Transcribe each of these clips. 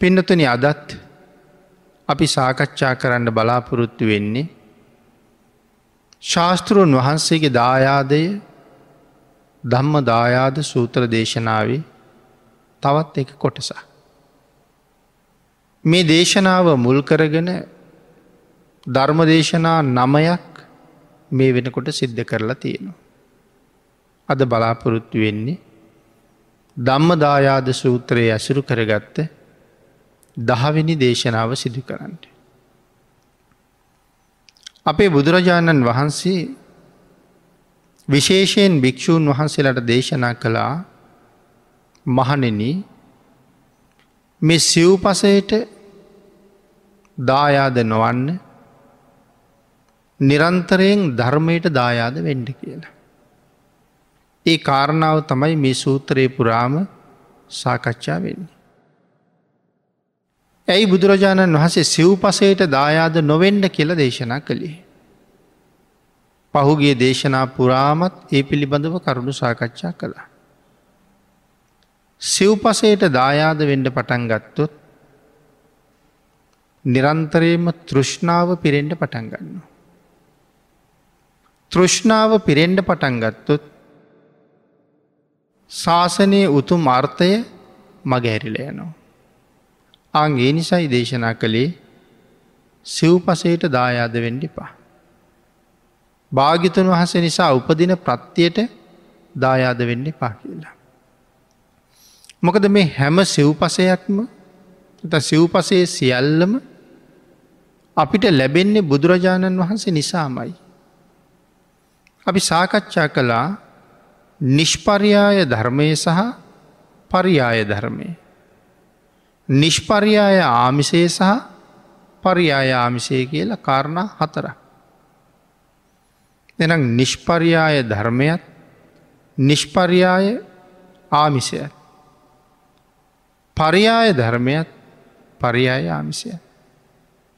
පින්නතුනි අදත් අපි සාකච්ඡා කරන්න බලාපොරොත්තු වෙන්නේ ශාස්තෘන් වහන්සේගේ දායාදය ධම්ම දායාද සූත්‍ර දේශනාවේ තවත් එක කොටසා. මේ දේශනාව මුල් කරගෙන ධර්මදේශනා නමයක් මේ වෙනකොට සිද්ධ කරලා තියෙනවා. අද බලාපොරොත්තු වෙන්නේ ධම්මදායාද සූත්‍රයේ ඇසුරු කරගත්ත දහවිනි දේශනාව සිදු කරන්නට. අපේ බුදුරජාණන් වහන්සේ විශේෂයෙන් භික්‍ෂූන් වහන්සේලට දේශනා කළා මහනෙන මේ සිව්පසයට දායාද නොවන්න නිරන්තරයෙන් ධර්මයට දායාද වෙන්ඩ කියලා. ඒ කාරණාව තමයි මේ සූත්‍රයේ පුරාම සාකච්ඡා වෙන්නේ. ඇයි බුදුරජාණන් වහසේ සිව්පසයට දායාද නොවෙන්ඩ කියල දේශනා කළේ. පහුගේ දේශනා පුරාමත් ඒ පිළිබඳව කරුණු සාකච්ඡා කළා. සිව්පසයට දායාද වෙන්ඩ පටන් ගත්තොත් නිරන්තරයම තෘෂ්ණාව පිරෙන්ඩ පටන් ගන්න. තෘෂ්ණාව පිරෙන්ඩ පටන් ගත්තොත් ශාසනය උතුම් අර්ථය මගහැරිල යනවා. අන්ගේ නිසයි දේශනා කළේ සිව්පසයට දායාද වෙන්ඩිපා. භාගිතුන් වහස නිසා උපදින ප්‍රත්තියට දායාද වෙන්න පා කියලා. මොකද මේ හැම සිව්පසයක්ම සිව්පසේ සියල්ලම අපිට ලැබෙන්නේ බුදුරජාණන් වහන්සේ නිසාමයි. අපි සාකච්ඡා කළා නිෂ්පර්යාය ධර්මය සහ පරියාය ධර්මය. නිෂ්පර්යාය ආමිසේ සහ පරියාය ආමිසය කියලා කාරණා හතරක්. එනම් නිෂ්පර්යාය ධර්මයත් නිෂ්පර්යාය ආමිසයත්. පරියාය ධර්මයත් පරියාය ආමිසය.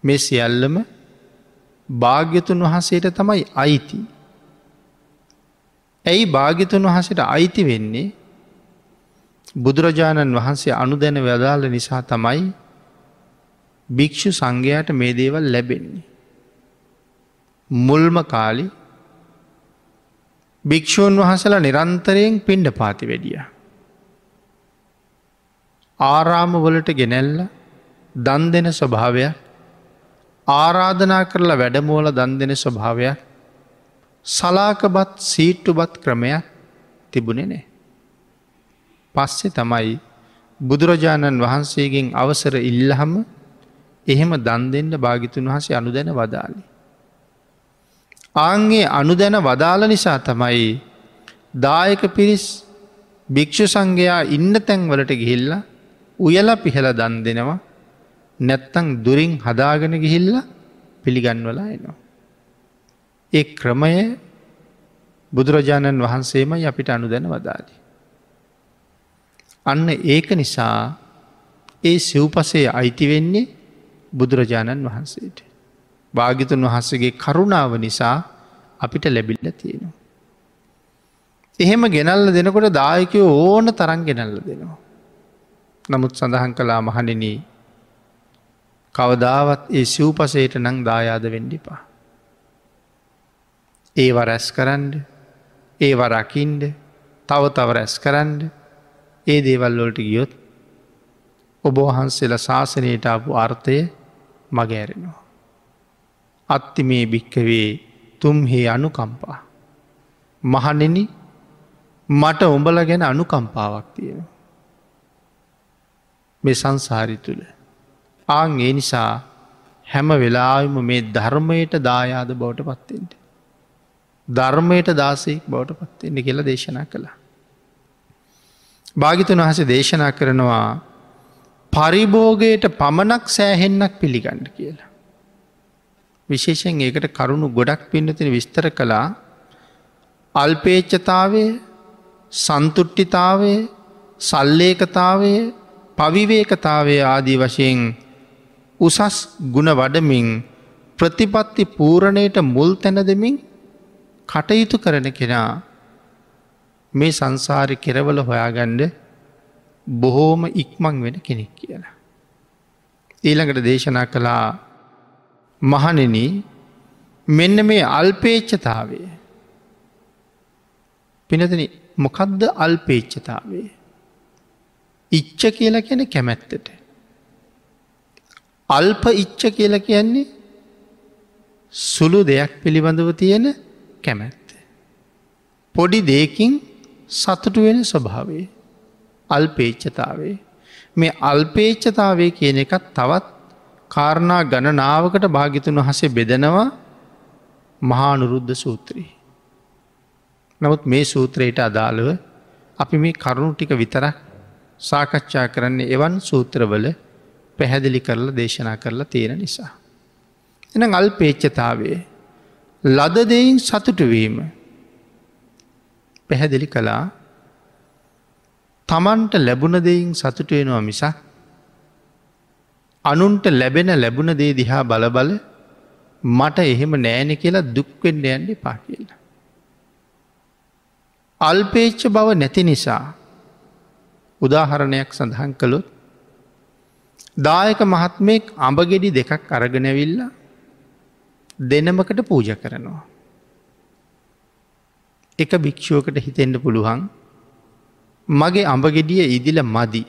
මේ සියල්ලම භාග්‍යතුන් වහසේට තමයි අයිති. ඇයි භාගිතුන් වහසට අයිති වෙන්නේ බුදුරජාණන් වහන්සේ අනු දැන වැදාල නිසා තමයි භික්‍ෂු සංඝයාට මේ දේවල් ලැබෙන්නේ. මුල්ම කාලි භික්‍ෂූන් වහසලා නිරන්තරයෙන් පිණ්ඩ පාති වැඩිය. ආරාමවලට ගෙනැල්ල දන් දෙන ස්වභාවයක් ආරාධනා කරලා වැඩමෝල දන් දෙන ස්වභාවයක් සලාකබත් සීට්ටුබත් ක්‍රමයක් තිබුණෙ නෑ. පස්සෙ තමයි බුදුරජාණන් වහන්සේගෙන් අවසර ඉල්ලහම එහෙම දන් දෙන්න භාගිතුන් වහසේ අනු දැන වදාලි. ආන්ගේ අනුදැන වදාල නිසා තමයි දායක පිරිස් භික්‍ෂු සංඝයා ඉන්න තැන්වලට ගිහිල්ල උයල පිහල දන් දෙනවා නැත්තං දුරින් හදාගෙන ගිහිල්ල පිළිගන්වලා එනවා. ඒ ක්‍රමය බුදුරජාණන් වහන්සේමයි අපිට අනුදැන වදාලි. අන්න ඒක නිසා ඒ සිව්පසේ අයිතිවෙන්නේ බුදුරජාණන් වහන්සේට. භාගිතුන් වහන්සගේ කරුණාව නිසා අපිට ලැබිල්ල තියෙනවා. එහෙම ගෙනල්ල දෙනකොට දායකයෝ ඕන තරන් ගෙනල්ල දෙනවා. නමුත් සඳහන් කලා මහනින කවදාවත් ඒ සිව්පසයට නං දායාද වෙන්ඩිපා. ඒව රැස් කරන්න ඒව රකින්ඩ තව තව රැස් කරන්න ඒ දේවල්ලොලට ගියොත් ඔබවහන්සේලා ශාසනයට අපපු අර්ථය මගෑරෙනවා. අත්ති මේ භික්කවේ තුම්හේ අනුකම්පා. මහනෙන මට උඹල ගැන අනුකම්පාවක් තියෙන. මේ සංසාරි තුළ. ආං ඒ නිසා හැම වෙලාම මේ ධර්මයට දායාද බවට පත්තෙන්ට. ධර්මයට දාසෙක් බවට පත්වෙන්න කියලා දේශනා කළා. භාගිතුන් වහස දේශනා කරනවා පරිභෝගයට පමණක් සෑහෙන්නක් පිළිගණ්ඩ කියලා. විශේෂෙන් ඒකට කරුණු ගොඩක් පින්නතින විස්තර කළා අල්පේච්චතාවය සන්තුට්ටිතාවය සල්ලේකතාවය පවිවේකතාවය ආදී වශයෙන් උසස් ගුණ වඩමින් ප්‍රතිපත්ති පූරණයට මුල් තැන දෙමින් කටයුතු කරන කෙනා මේ සංසාරි කෙරවල හොයාගණ්ඩ බොහෝම ඉක්මං වෙන කෙනෙක් කියලා. ඊළඟට දේශනා කළා මහනෙන මෙන්න මේ අල්පේච්චතාවේ පිනතන මොකක්ද අල්පේච්චතාවේ ඉච්ච කියලා කියන කැමැත්තට අල්ප ඉච්ච කියල කියන්නේ සුළු දෙයක් පිළිබඳව තියෙන කැමැත්ත. පොඩි දෙයකින් සතුටු වෙන ස්වභාවේ අල්පේච්චතාවේ මේ අල්පේච්චතාවේ කියන එකත් තවත් කාරණා ගණනාවකට භාගිතුන් වහසේ බෙදනවා මහානුරුද්ධ සූත්‍රී. නමුත් මේ සූත්‍රයට අදාළව අපි මේ කරුණු ටික විතරක් සාකච්ඡා කරන්නේ එවන් සූත්‍රවල පැහැදිලි කරලා දේශනා කරලා තියෙන නිසා. එන අල්පේච්චතාවේ ලද දෙයින් සතුටවීම පැහැදිලි කළා තමන්ට ලැබුණ දෙයින් සතුටුවෙනවා මිසක් අනුන්ට ලැබෙන ලැබුණ දේ දිහා බලබල මට එහෙම නෑනෙ කියලා දුක්වෙන්න යන්ඩි පා කියලා. අල්පේච්ච බව නැති නිසා උදාහරණයක් සඳහන් කළොත් දායක මහත්මයෙක් අඹගෙඩි දෙකක් අරගෙනැවිල්ල දෙනමකට පූජ කරනවා. එක භික්‍ෂුවකට හිතෙන්ට පුළුවන් මගේ අඹගෙඩිය ඉදිල මදි.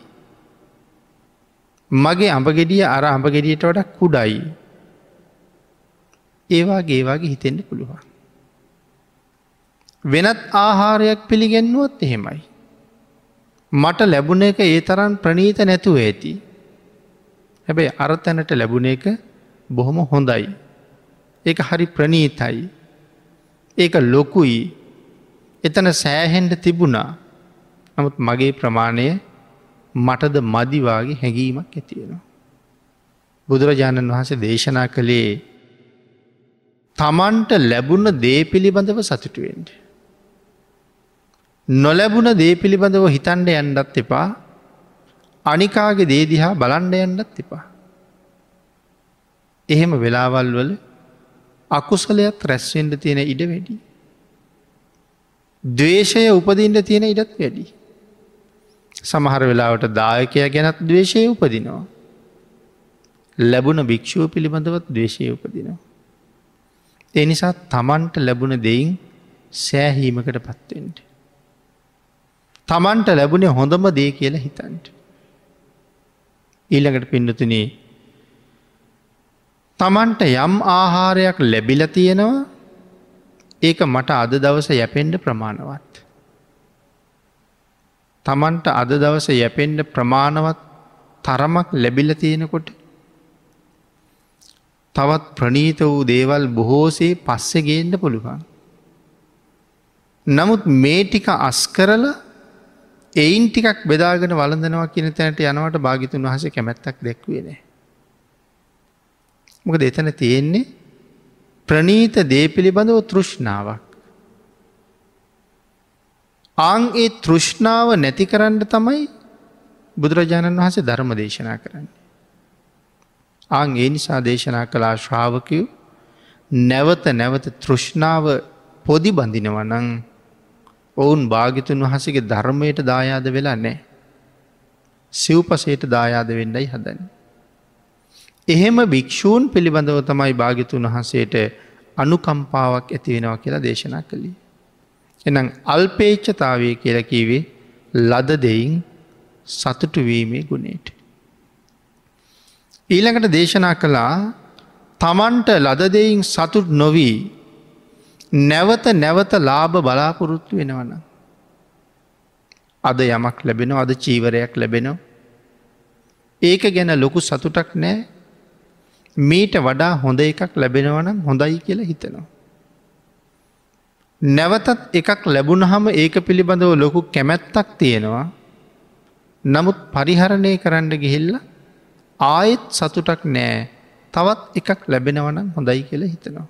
මගේ අඹගෙඩිය අර අඹගෙඩියට වට කුඩයි. ඒවා ගේවාගේ හිතෙන්ට පුළුවන්. වෙනත් ආහාරයක් පිළිගැන්නුවත් එහෙමයි. මට ලැබුණ එක ඒ තරන් ප්‍රනීත නැතුව ඇති. හැබැයි අරතැනට ලැබුණ එක බොහොම හොඳයි. ඒක හරි ප්‍රනීතයි. ඒක ලොකුයි එතන සෑහෙන්ට තිබුණා නමුත් මගේ ප්‍රමාණය මටද මදිවාගේ හැඟීමක් ඇතියෙනවා. බුදුරජාණන් වහන්සේ දේශනා කළේ තමන්ට ලැබුණ දේ පිළිබඳව සතුටුවෙන්ට. නොලැබුණ දේ පිළිබඳව හිතන්ඩ යන්ඩත් එපා අනිකාගේ දේදිහා බලන්ඩ යන්නත් එපා. එහෙම වෙලාවල් වල අකුසලයක් රැස්වෙන්ඩ තියෙන ඉඩ වැඩි. දවේශය උපදින්ට තියෙන ඉඩත් වැඩි. සමහර වෙලාවට දායකය ගැනත් දවේශය උපදිනවා. ලැබුණ භික්‍ෂුව පිළිබඳවත් දවේශය උපදිනවා. එනිසා තමන්ට ලැබුණ දෙයින් සෑහීමකට පත්වෙන්ට. තමන්ට ලැබුණේ හොඳම දේ කියලා හිතන්ට. ඊළඟට පින්නතුනේ තමන්ට යම් ආහාරයක් ලැබිල තියෙනවා ඒක මට අද දවස යැපෙන්ඩ ප්‍රමාණවත්. තමන්ට අද දවස යැපෙන්ඩ ප්‍රමාණවත් තරමක් ලැබිල තියෙනකොට තවත් ප්‍රනීත වූ දේවල් බොහෝසේ පස්සෙගේන්ට පුළුවන්. නමුත් මේ ටික අස් කරල එයින් ටිකක් බෙදාගෙන වලඳනවා කියන තැනට යනවට භාගිතුන් වහස කැමැත්තක් දැක්වෙනේ. මොකද එතන තියෙන්නේ ප්‍රනීත දේ පිළිබඳව තෘෂ්ණාවක්. ආං ඒ තෘෂ්ණාව නැති කරන්න තමයි බුදුරජාණන් වහසේ ධර්ම දේශනා කරන්නේ. ආං ඒ නිසා දේශනා කලා ශ්‍රාවකයු නැවත නැවත තෘෂ්ණාව පොදි බඳිනවනං ඔවුන් භාගිතුන් වහසගේ ධර්මයට දායාද වෙලා නෑ. සිව්පසයට දායාද වෙන්නයි හදන්න. එහෙම භික්‍ෂූන් පිළිබඳව තමයි භාගිතුන් වහන්සේට අනුකම්පාවක් ඇතිවෙනවා කියලා දේශනා කළේ. එනම් අල්පේච්චතාවය කියලකිවේ ලද දෙයින් සතුටුවීමේ ගුණේට. ඊළඟට දේශනා කළා තමන්ට ලද දෙයින් සතුට නොවී නැවත නැවත ලාභ බලාපොරොත්තු වෙනවන. අද යමක් ලැබෙන අද චීවරයක් ලැබෙනවා. ඒක ගැන ලොකු සතුටක් නෑ මීට වඩා හොඳ එකක් ලැබෙනවනම් හොඳයි කියලා හිතනවා. නැවතත් එකක් ලැබුණහම ඒක පිළිබඳව ලොකු කැමැත්තක් තියෙනවා නමුත් පරිහරණය කරන්න ගිහිල්ල ආයෙත් සතුටක් නෑ තවත් එකක් ලැබෙනවනම් හොඳයි කියලා හිතනවා.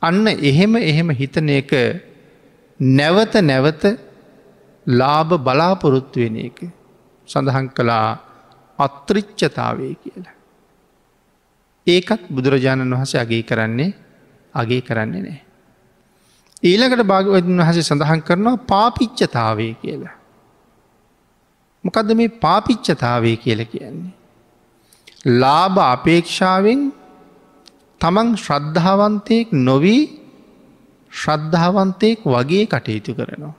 අන්න එහෙම එහෙම හිතන එක නැවත නැවත ලාභ බලාපොරොත්තු වෙන එක සඳහන් කළා අත්‍රිච්චතාවය කියලා. ඒකත් බුදුරජාණන් වහස අගේ කරන්නේ අගේ කරන්නේ නෑ. ඊළකට භාගවතින් වහස සඳහන් කරනවා පාපිච්චතාවය කියලා. මොකද මේ පාපිච්චතාවය කියල කියන්නේ. ලාභ අපේක්ෂාවෙන් තමන් ශ්‍රද්ධාවන්තයෙක් නොවී ශ්‍රද්ධාවන්තයෙක් වගේ කටයුතු කරනවා.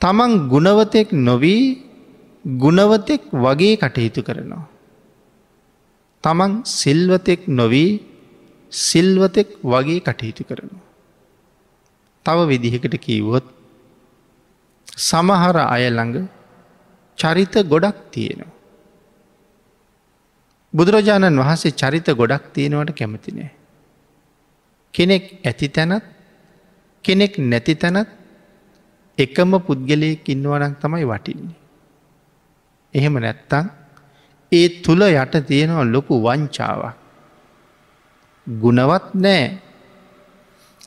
තමන් ගුණවතෙක් නොවී ගුණවතෙක් වගේ කටයුතු කරනවා. තමන් සිල්වතෙක් නොවී සිල්වතෙක් වගේ කටයුතු කරනවා. තව විදිහකට කීවොත් සමහර අය ළඟ චරිත ගොඩක් තියෙනවා. බුදුරජාණන් වහන්සේ චරිත ගොඩක් තියෙනවට කැමතිනේ. කෙනෙක් ඇති තැනත් කෙනෙක් නැති තැනත් එකම පුද්ගලයෙක් ඉන්නවනක් තමයි වටින්නේ. එහෙම නැත්තං ඒ තුළ යට තියෙනවා ලොකු වංචාවක්. ගුණවත් නෑ.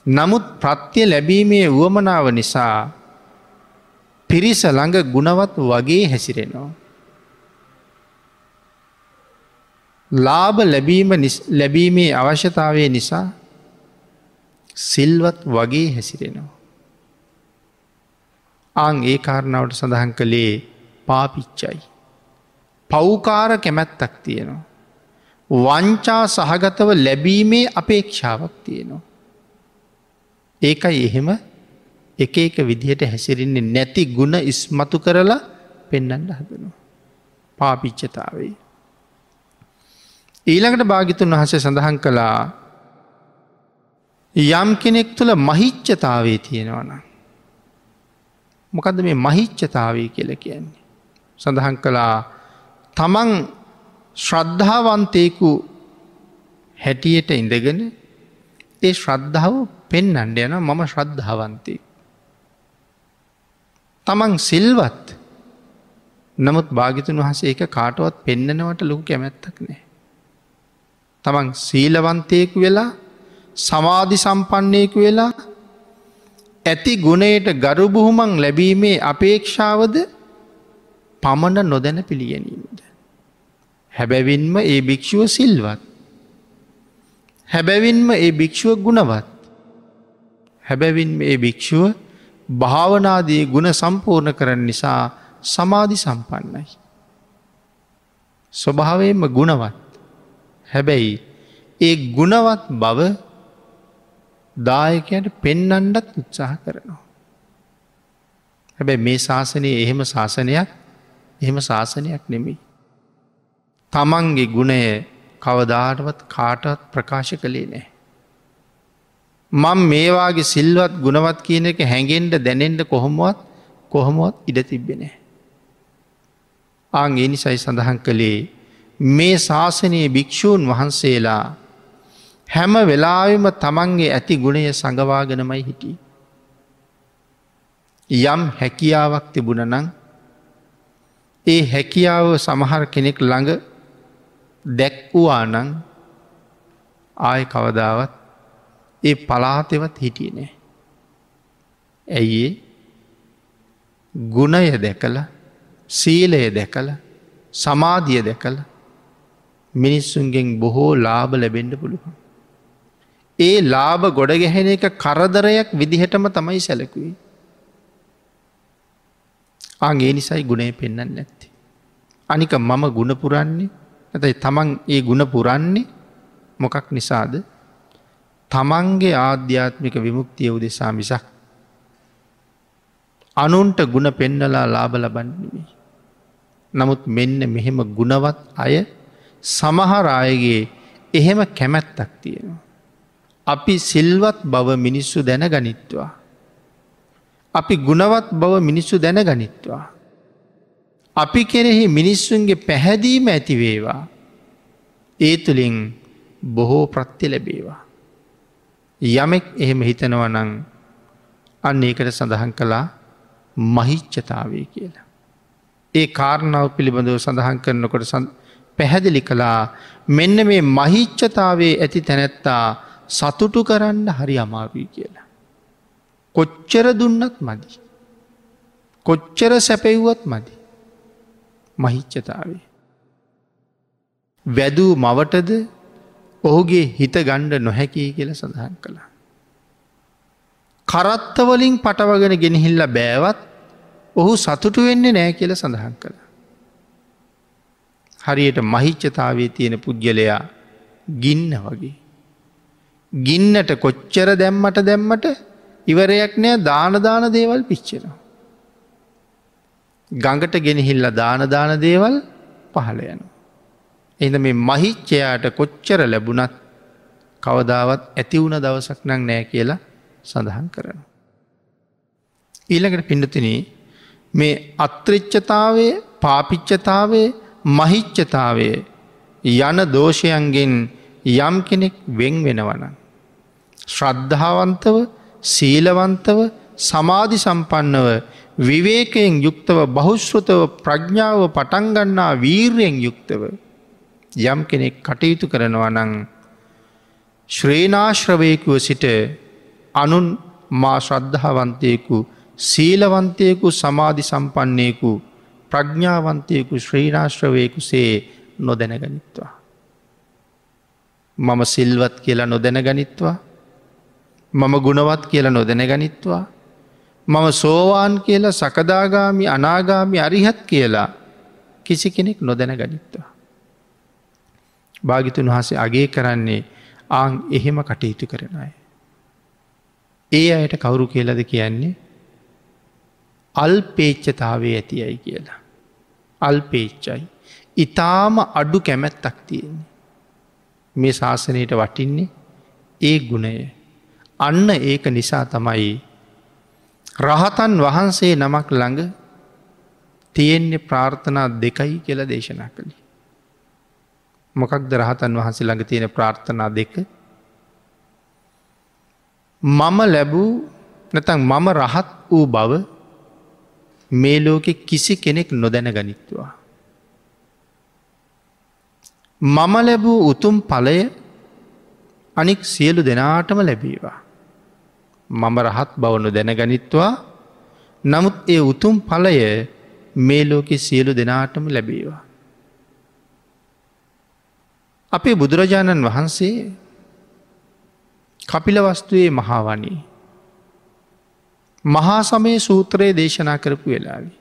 නමුත් ප්‍රත්‍ය ලැබීමේ වුවමනාව නිසා පිරිස ළඟ ගුණවත් වගේ හැසිරෙනවා. ලාභ ලැබීම ලැබීමේ අවශ්‍යතාවය නිසා සිල්වත් වගේ හැසිරෙනවා. අං ඒ කාරණාවට සඳහන් කළේ පාපිච්චයි. පෞකාර කැමැත්තක් තියෙනවා. වංචා සහගතව ලැබීමේ අපේක්ෂාවක් තියෙනවා. ඒකයි එහෙම එක එක විදිහට හැසිරෙන්නේ නැති ගුණ ඉස්මතු කරලා පෙන්නන්න හදනවා. පාපිච්චතාවේ. ඊළඟට භාගිතුන් වහසේ සඳහන් කළා යම් කෙනෙක් තුළ මහිච්චතාවේ තියෙනවන. මොකද මේ මහිච්චතාවේ කියල කියන්නේ. සඳහන් කළා තමන් ශ්‍රද්ධාවන්තයකු හැටියට ඉඳගෙන ඒ ශ්‍රද්ධාව පෙන්නන්ඩ යන මම ශ්‍රද්ධාවන්තයෙක්. තමන් සිල්වත් නමුත් භාගිතුන් වහසේ එක කාටවත් පෙන්නනවට ලොකු කැමැත්තක් නෑ. තමන් සීලවන්තයෙකු වෙලා සමාධි සම්පන්නයකු වෙලා ඇති ගුණයට ගරුබුහුමන් ලැබීමේ අපේක්ෂාවද පමණ නොදැන පිළිගැනීමද. හැබැවින්ම ඒ භික්‍ෂුව සිල්වත්. හැබැවින්ම ඒ භික්‍ෂුව ගුණවත්. හැබැවින් ඒ භික්‍ෂුව භාවනාදී ගුණ සම්පූර්ණ කරන නිසා සමාධි සම්පන්නයි. ස්වභාවයෙන්ම ගුණවත්. හැබැයි ඒ ගුණවත් බව දායකයට පෙන්නන්ඩත් උත්සාහ කරනවා. හැබැයි මේ ශාසනය එහෙම ශාසනයක් එහෙම ශාසනයක් නෙමෙයි. තමන්ගේ ගුණය කවදාටවත් කාටත් ප්‍රකාශ කළේ නෑ. මං මේවාගේ සිල්වත් ගුණවත් කියන එක හැඟෙන්ට දැනෙන්ට කොහොමුවත් කොහොමුවත් ඉඩ තිබෙනෑ. ආං ඒ නිසයි සඳහන් කළේ මේ ශාසනයේ භික්‍ෂූන් වහන්සේලා හැම වෙලාවෙම තමන්ගේ ඇති ගුණය සඟවාගෙනමයි හිටි. යම් හැකියාවක් තිබුණනං ඒ හැකියාව සමහර කෙනෙක් ළඟ දැක්වූවා නං ආය කවදාවත් ඒ පලාතෙවත් හිටිය නෑ. ඇයි ගුණය දැකල සීලය දැකල සමාධිය දැකල මිනිස්සුන්ගෙන් බොහෝ ලාභ ලැබෙන්ඩ පුළුවන්. ඒ ලාභ ගොඩගැහෙන එක කරදරයක් විදිහටම තමයි සැලකුවේ. ආගේ නිසයි ගුණේ පෙන්න්න නැත්ති. අනික මම ගුණ පුරන්නේ ඇතයි තමන් ඒ ගුණ පුරන්නේ මොකක් නිසාද තමන්ගේ ආධ්‍යාත්මික විමුක්තිය උදෙසා මිසක්. අනුන්ට ගුණ පෙන්නලා ලාබ ලබන්නවී. නමුත් මෙන්න මෙහෙම ගුණවත් අය සමහර අයගේ එහෙම කැමැත්තක් තියෙනවා. අපි සිල්වත් බව මිනිස්සු දැන ගනිත්වා. අපි ගුණවත් බව මිනිස්සු දැන ගනිත්වා. අපි කෙරෙහි මිනිස්සුන්ගේ පැහැදීම ඇතිවේවා. ඒ තුළින් බොහෝ ප්‍රත්ති ලැබේවා. යමෙක් එහෙම හිතනවනං අන්න ඒකට සඳහන් කළා මහිච්චතාවේ කියලා. ඒ කාරණාව පිළිබඳව සඳහන් කරනකොට පැහැදිලි කළා මෙන්න මේ මහිච්චතාවේ ඇති තැනැත්තා සතුටු කරන්න හරි අමාරුයි කියලා. කොච්චර දුන්නත් මදි. කොච්චර සැපෙව්වත් මදි. මහිච්චතාවේ. වැදූ මවටද ඔහුගේ හිත ගණ්ඩ නොහැකී කියල සඳහන් කළා. කරත්තවලින් පටවගෙන ගෙනහිල්ල බෑවත් ඔහු සතුටු වෙන්නේ නෑ කියල සඳහන් කළ. හරියට මහිච්චතාවේ තියෙන පුද්ගලයා ගින්න වගේ. ගින්නට කොච්චර දැම්මට දැම්මට ඉවරයක් නෑ දානදාන දේවල් පිච්චෙනවා. ගඟට ගෙනහිල්ල දානදාන දේවල් පහළ යන. එද මේ මහිච්චයාට කොච්චර ලැබුණත් කවදාවත් ඇතිවුණ දවසක් නං නෑ කියලා සඳහන් කරන. ඊළඟට පිඩතින මේ අත්‍රිච්චතාවේ පාපිච්චතාවේ මහිච්චතාවේ යන දෝෂයන්ගෙන් යම් කෙනෙක් වෙන් වෙනවන. ශ්‍රද්ධාවන්තව සීලවන්තව සමාධි සම්පන්නව විවේකයෙන් යුක්තව බහුශ්‍රතව ප්‍රඥාව පටන්ගන්නා වීර්යෙන් යුක්තව යම් කෙනෙක් කටයුතු කරනවා නං ශ්‍රේනාශ්‍රවයකුව සිට අනුන් මා ශ්‍රද්ධාවන්තයකු සීලවන්තයකු සමාධි සම්පන්නයකු ප්‍රඥාවන්තයකු ශ්‍රීනාශ්‍රවයකු සේ නොදැනගනිත්වා. මම සිල්වත් කියලා නොදැනගනිත්වා මම ගුණවත් කියලා නොදැනගනිත්වා මම සෝවාන් කියලා සකදාගාමි අනාගාමි අරිහත් කියලා කිසි කෙනෙක් නොදැන ගනිත්වා. භාගිතුන් වහසේ අගේ කරන්නේ ආං එහෙම කටයුතු කරන අය. ඒ අයට කවුරු කියලද කියන්නේ අල්පේච්චතාවේ ඇතියයි කියලා. අල්පේච්චයි. ඉතාම අඩු කැමැත්තක් තියෙන්නේ. මේ ශාසනයට වටින්නේ ඒ ගුණය. අන්න ඒක නිසා තමයි රහතන් වහන්සේ නමක් ළඟ තියෙන්නේ ප්‍රාර්ථනා දෙකයි කියල දේශනා කළි. මොකක්ද රහතන් වහන්සේ ළඟ තියෙන ප්‍රාර්ථනා දෙක මම ලැබූ නැතන් මම රහත් වූ බව මේ ලෝකෙ කිසි කෙනෙක් නොදැන ගනිත්වා. මම ලැබූ උතුම් පලය අනික් සියලු දෙනාටම ලැබේවා. මම රහත් බවනු දැනගනිත්වා නමුත් ඒ උතුම් පලය මේ ලෝකෙ සියලු දෙනාටම ලැබේවා. අපේ බුදුරජාණන් වහන්සේ කපිලවස්තුවේ මහාවනී මහා සමය සූත්‍රයේ දේශනා කරපු වෙලාවි.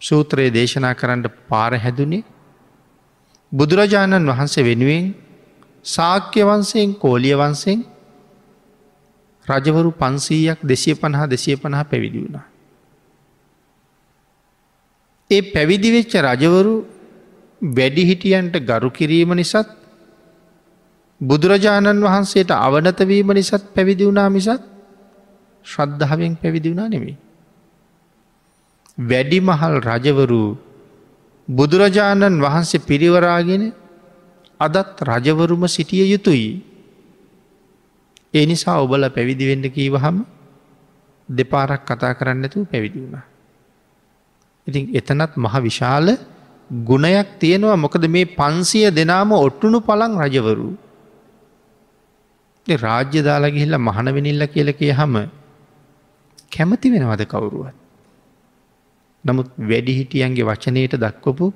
සූත්‍රයේ දේශනා කරන්න පාර හැදුනේ බුදුරජාණන් වහන්සේ වෙනුවෙන් සාක්‍ය වන්සයෙන් කෝලිය වන්සෙන් රජවරු පන්සීයක් දෙසිය පණහා දෙසිය පණහා පැවිදි වුණා. ඒ පැවිදිවෙච්ච රජවරු වැඩිහිටියන්ට ගරු කිරීම නිසත් බුදුරජාණන් වහන්සේට අවනතවීම නිසත් පැවිදි වුණා මිසත් ශ්‍රද්ධාවෙන් පැවිදි වුණා නෙමේ. වැඩිමහල් රජවරු බුදුරජාණන් වහන්සේ පිරිවරාගෙන අදත් රජවරුම සිටිය යුතුයි. ඒ නිසා ඔබල පැවිදිවෙන්න කීවහම දෙපාරක් කතා කරන්නතු පැවිදි වුණ. ඉතින් එතනත් මහ විශාල ගුණයක් තියෙනවා මොකද මේ පන්සිය දෙනාම ඔට්ටුණු පලං රජවරු. රාජ්‍ය දාලාගිහිල්ල මහනවෙනිල්ල කියලකය හම කැමති වෙනවද කවුරුවත්. නමුත් වැඩිහිටියන්ගේ වචනයට දක්වපු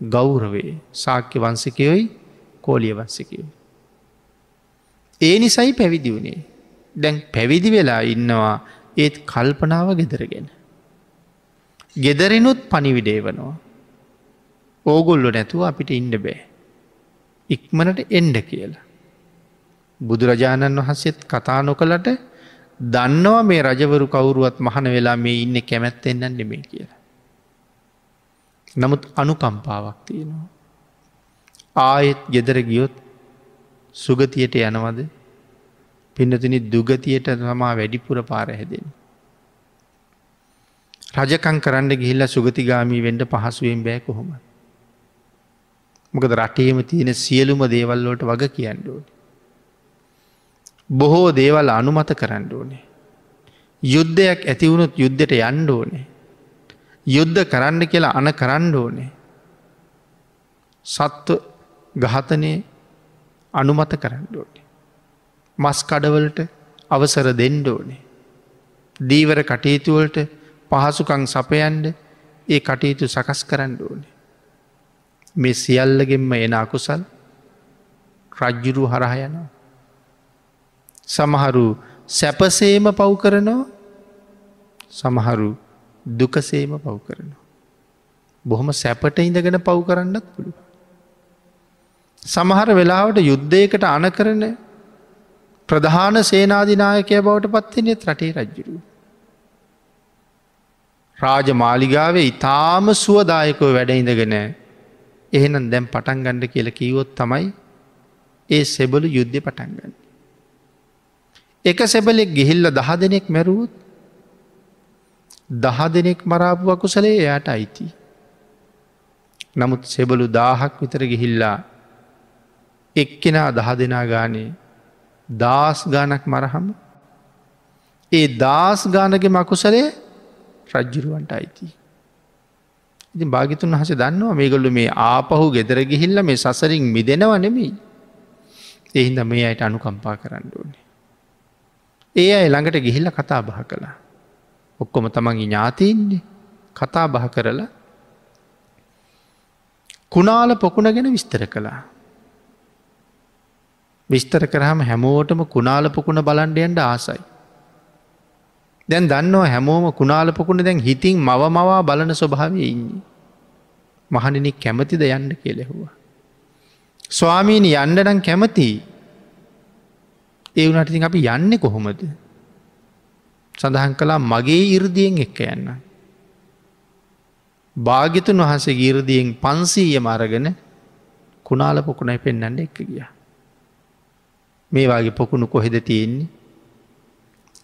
ගෞරවේ සාක්‍ය වන්සිකයොයි කෝලිය වන්සිකයෝ. ඒ නිසයි පැවිදි වුණේ දැන් පැවිදි වෙලා ඉන්නවා ඒත් කල්පනාව ගෙදරගෙන. ගෙදරනුත් පනිවිඩේවනවා. ඕගොල්ලො නැතුව අපිට ඉන්ඩ බෑ. ඉක්මනට එන්ඩ කියලා. බුදුරජාණන් වහන්සේත් කතා නොකලට දන්නවා මේ රජවරු කවුරුවත් මහන වෙලා මේ ඉන්න කැමැත්තෙන්න්න නෙමේ කියලා. නමුත් අනුකම්පාවක් තියෙනවා. ආයෙත් ගෙදර ගියොත් සුගතියට යනවද පින්නතිනි දුගතියට තමා වැඩිපුර පාර හැදෙන. රජකං කරන්න ගිහිල්ල සුගතිගාමී වෙන්ඩ පහසුවෙන් බෑ කොහොම. මොකද රටේම තියෙන සියලුම දේවල්ලෝට වග කියන්නඩුවට. බොහෝ දේවල් අනුමත කරන්න ඕනේ. යුද්ධයක් ඇතිවුණුත් යුද්ධයට යන්ඩ ඕනේ. යුද්ධ කරන්න කියලා අන කරන්න ඕනේ. සත්ව ගහතනය අනුමත කරන්න ඕනේ. මස් කඩවලට අවසර දෙන්ඩ ඕනේ. දීවර කටයුතුවලට පහසුකං සපයන්ඩ ඒ කටයුතු සකස් කරන්න ඕනේ. මේ සියල්ලගෙන්ම එන අකුසල් රජ්ජුරු හරහයනවා. සමහරු සැපසේම පව් කරනවා සමහරු දුකසේම පව් කරනවා. බොහොම සැපට ඉඳගෙන පව් කරන්නත් පුළුව. සමහර වෙලාවට යුද්ධයකට අන කරන ප්‍රධාන සේනාධනායකය බවට පත්වෙනෙත් රටේ රජ්ජුරුව. රාජ මාලිගාවේ ඉතාම සුවදායකව වැඩඉඳගෙන එහෙනම් දැම් පටන් ගණ්ඩ කියල කීවොත් තමයි ඒ සෙබලු යුද්ධ පටන්ගන්න. එක සෙබලෙක් ගිහිල්ල දහ දෙනෙක් මැරුවත් දහ දෙනෙක් මරාපු අකුසලේ එයට අයිති. නමුත් සෙබලු දාහක් විතර ගිහිල්ලා එක්කෙනා දහ දෙනා ගානේ දස් ගානක් මරහම ඒ දස් ගානගේ මකුසලේ රජ්ජුරුවන්ට අයිති. ඉතින් භාගිතුන් හස දන්නවා මේගොල්ලු මේ ආපහු ගෙදර ගිහිල්ල මේ සසරින් මිදෙනව නෙමෙයි. එහින්ද මේ අයට අනුකම්පා කරන්න ඕනේ. ඒ අය ළඟට ගිහිල්ල කතා බහ කළා. ඔක්කොම තමන්ගේ ඥාතීන්නේ කතා බහ කරලා කුණාල පොකුණ ගැන විස්තර කළා. විස්තර කරහම හැමෝටම කුණාල පොකුණ බලන්ඩයන්ට ආසයි. දැන් දන්නවා හැමෝම කුණාලපකුණ දැන් හිතින් මව මවා බලන ස්වභාවය ඉන්නේ. මහනිනි කැමතිද යන්න කෙලෙහුවා. ස්වාමීණි යන්නඩන් කැමති ඒ වනටතින් අපි යන්න කොහොමද. සඳහන් කලා මගේ ඉරදියෙන් එක්ක යන්න. භාගිතුන් වහන්සේ ගීරදියෙන් පන්සීය මරගෙන කුණාල පොකුණයි පෙන්න්නට එක්ක ගිය. මේ වගේ පොකුණු කොහෙද තියෙන්නේ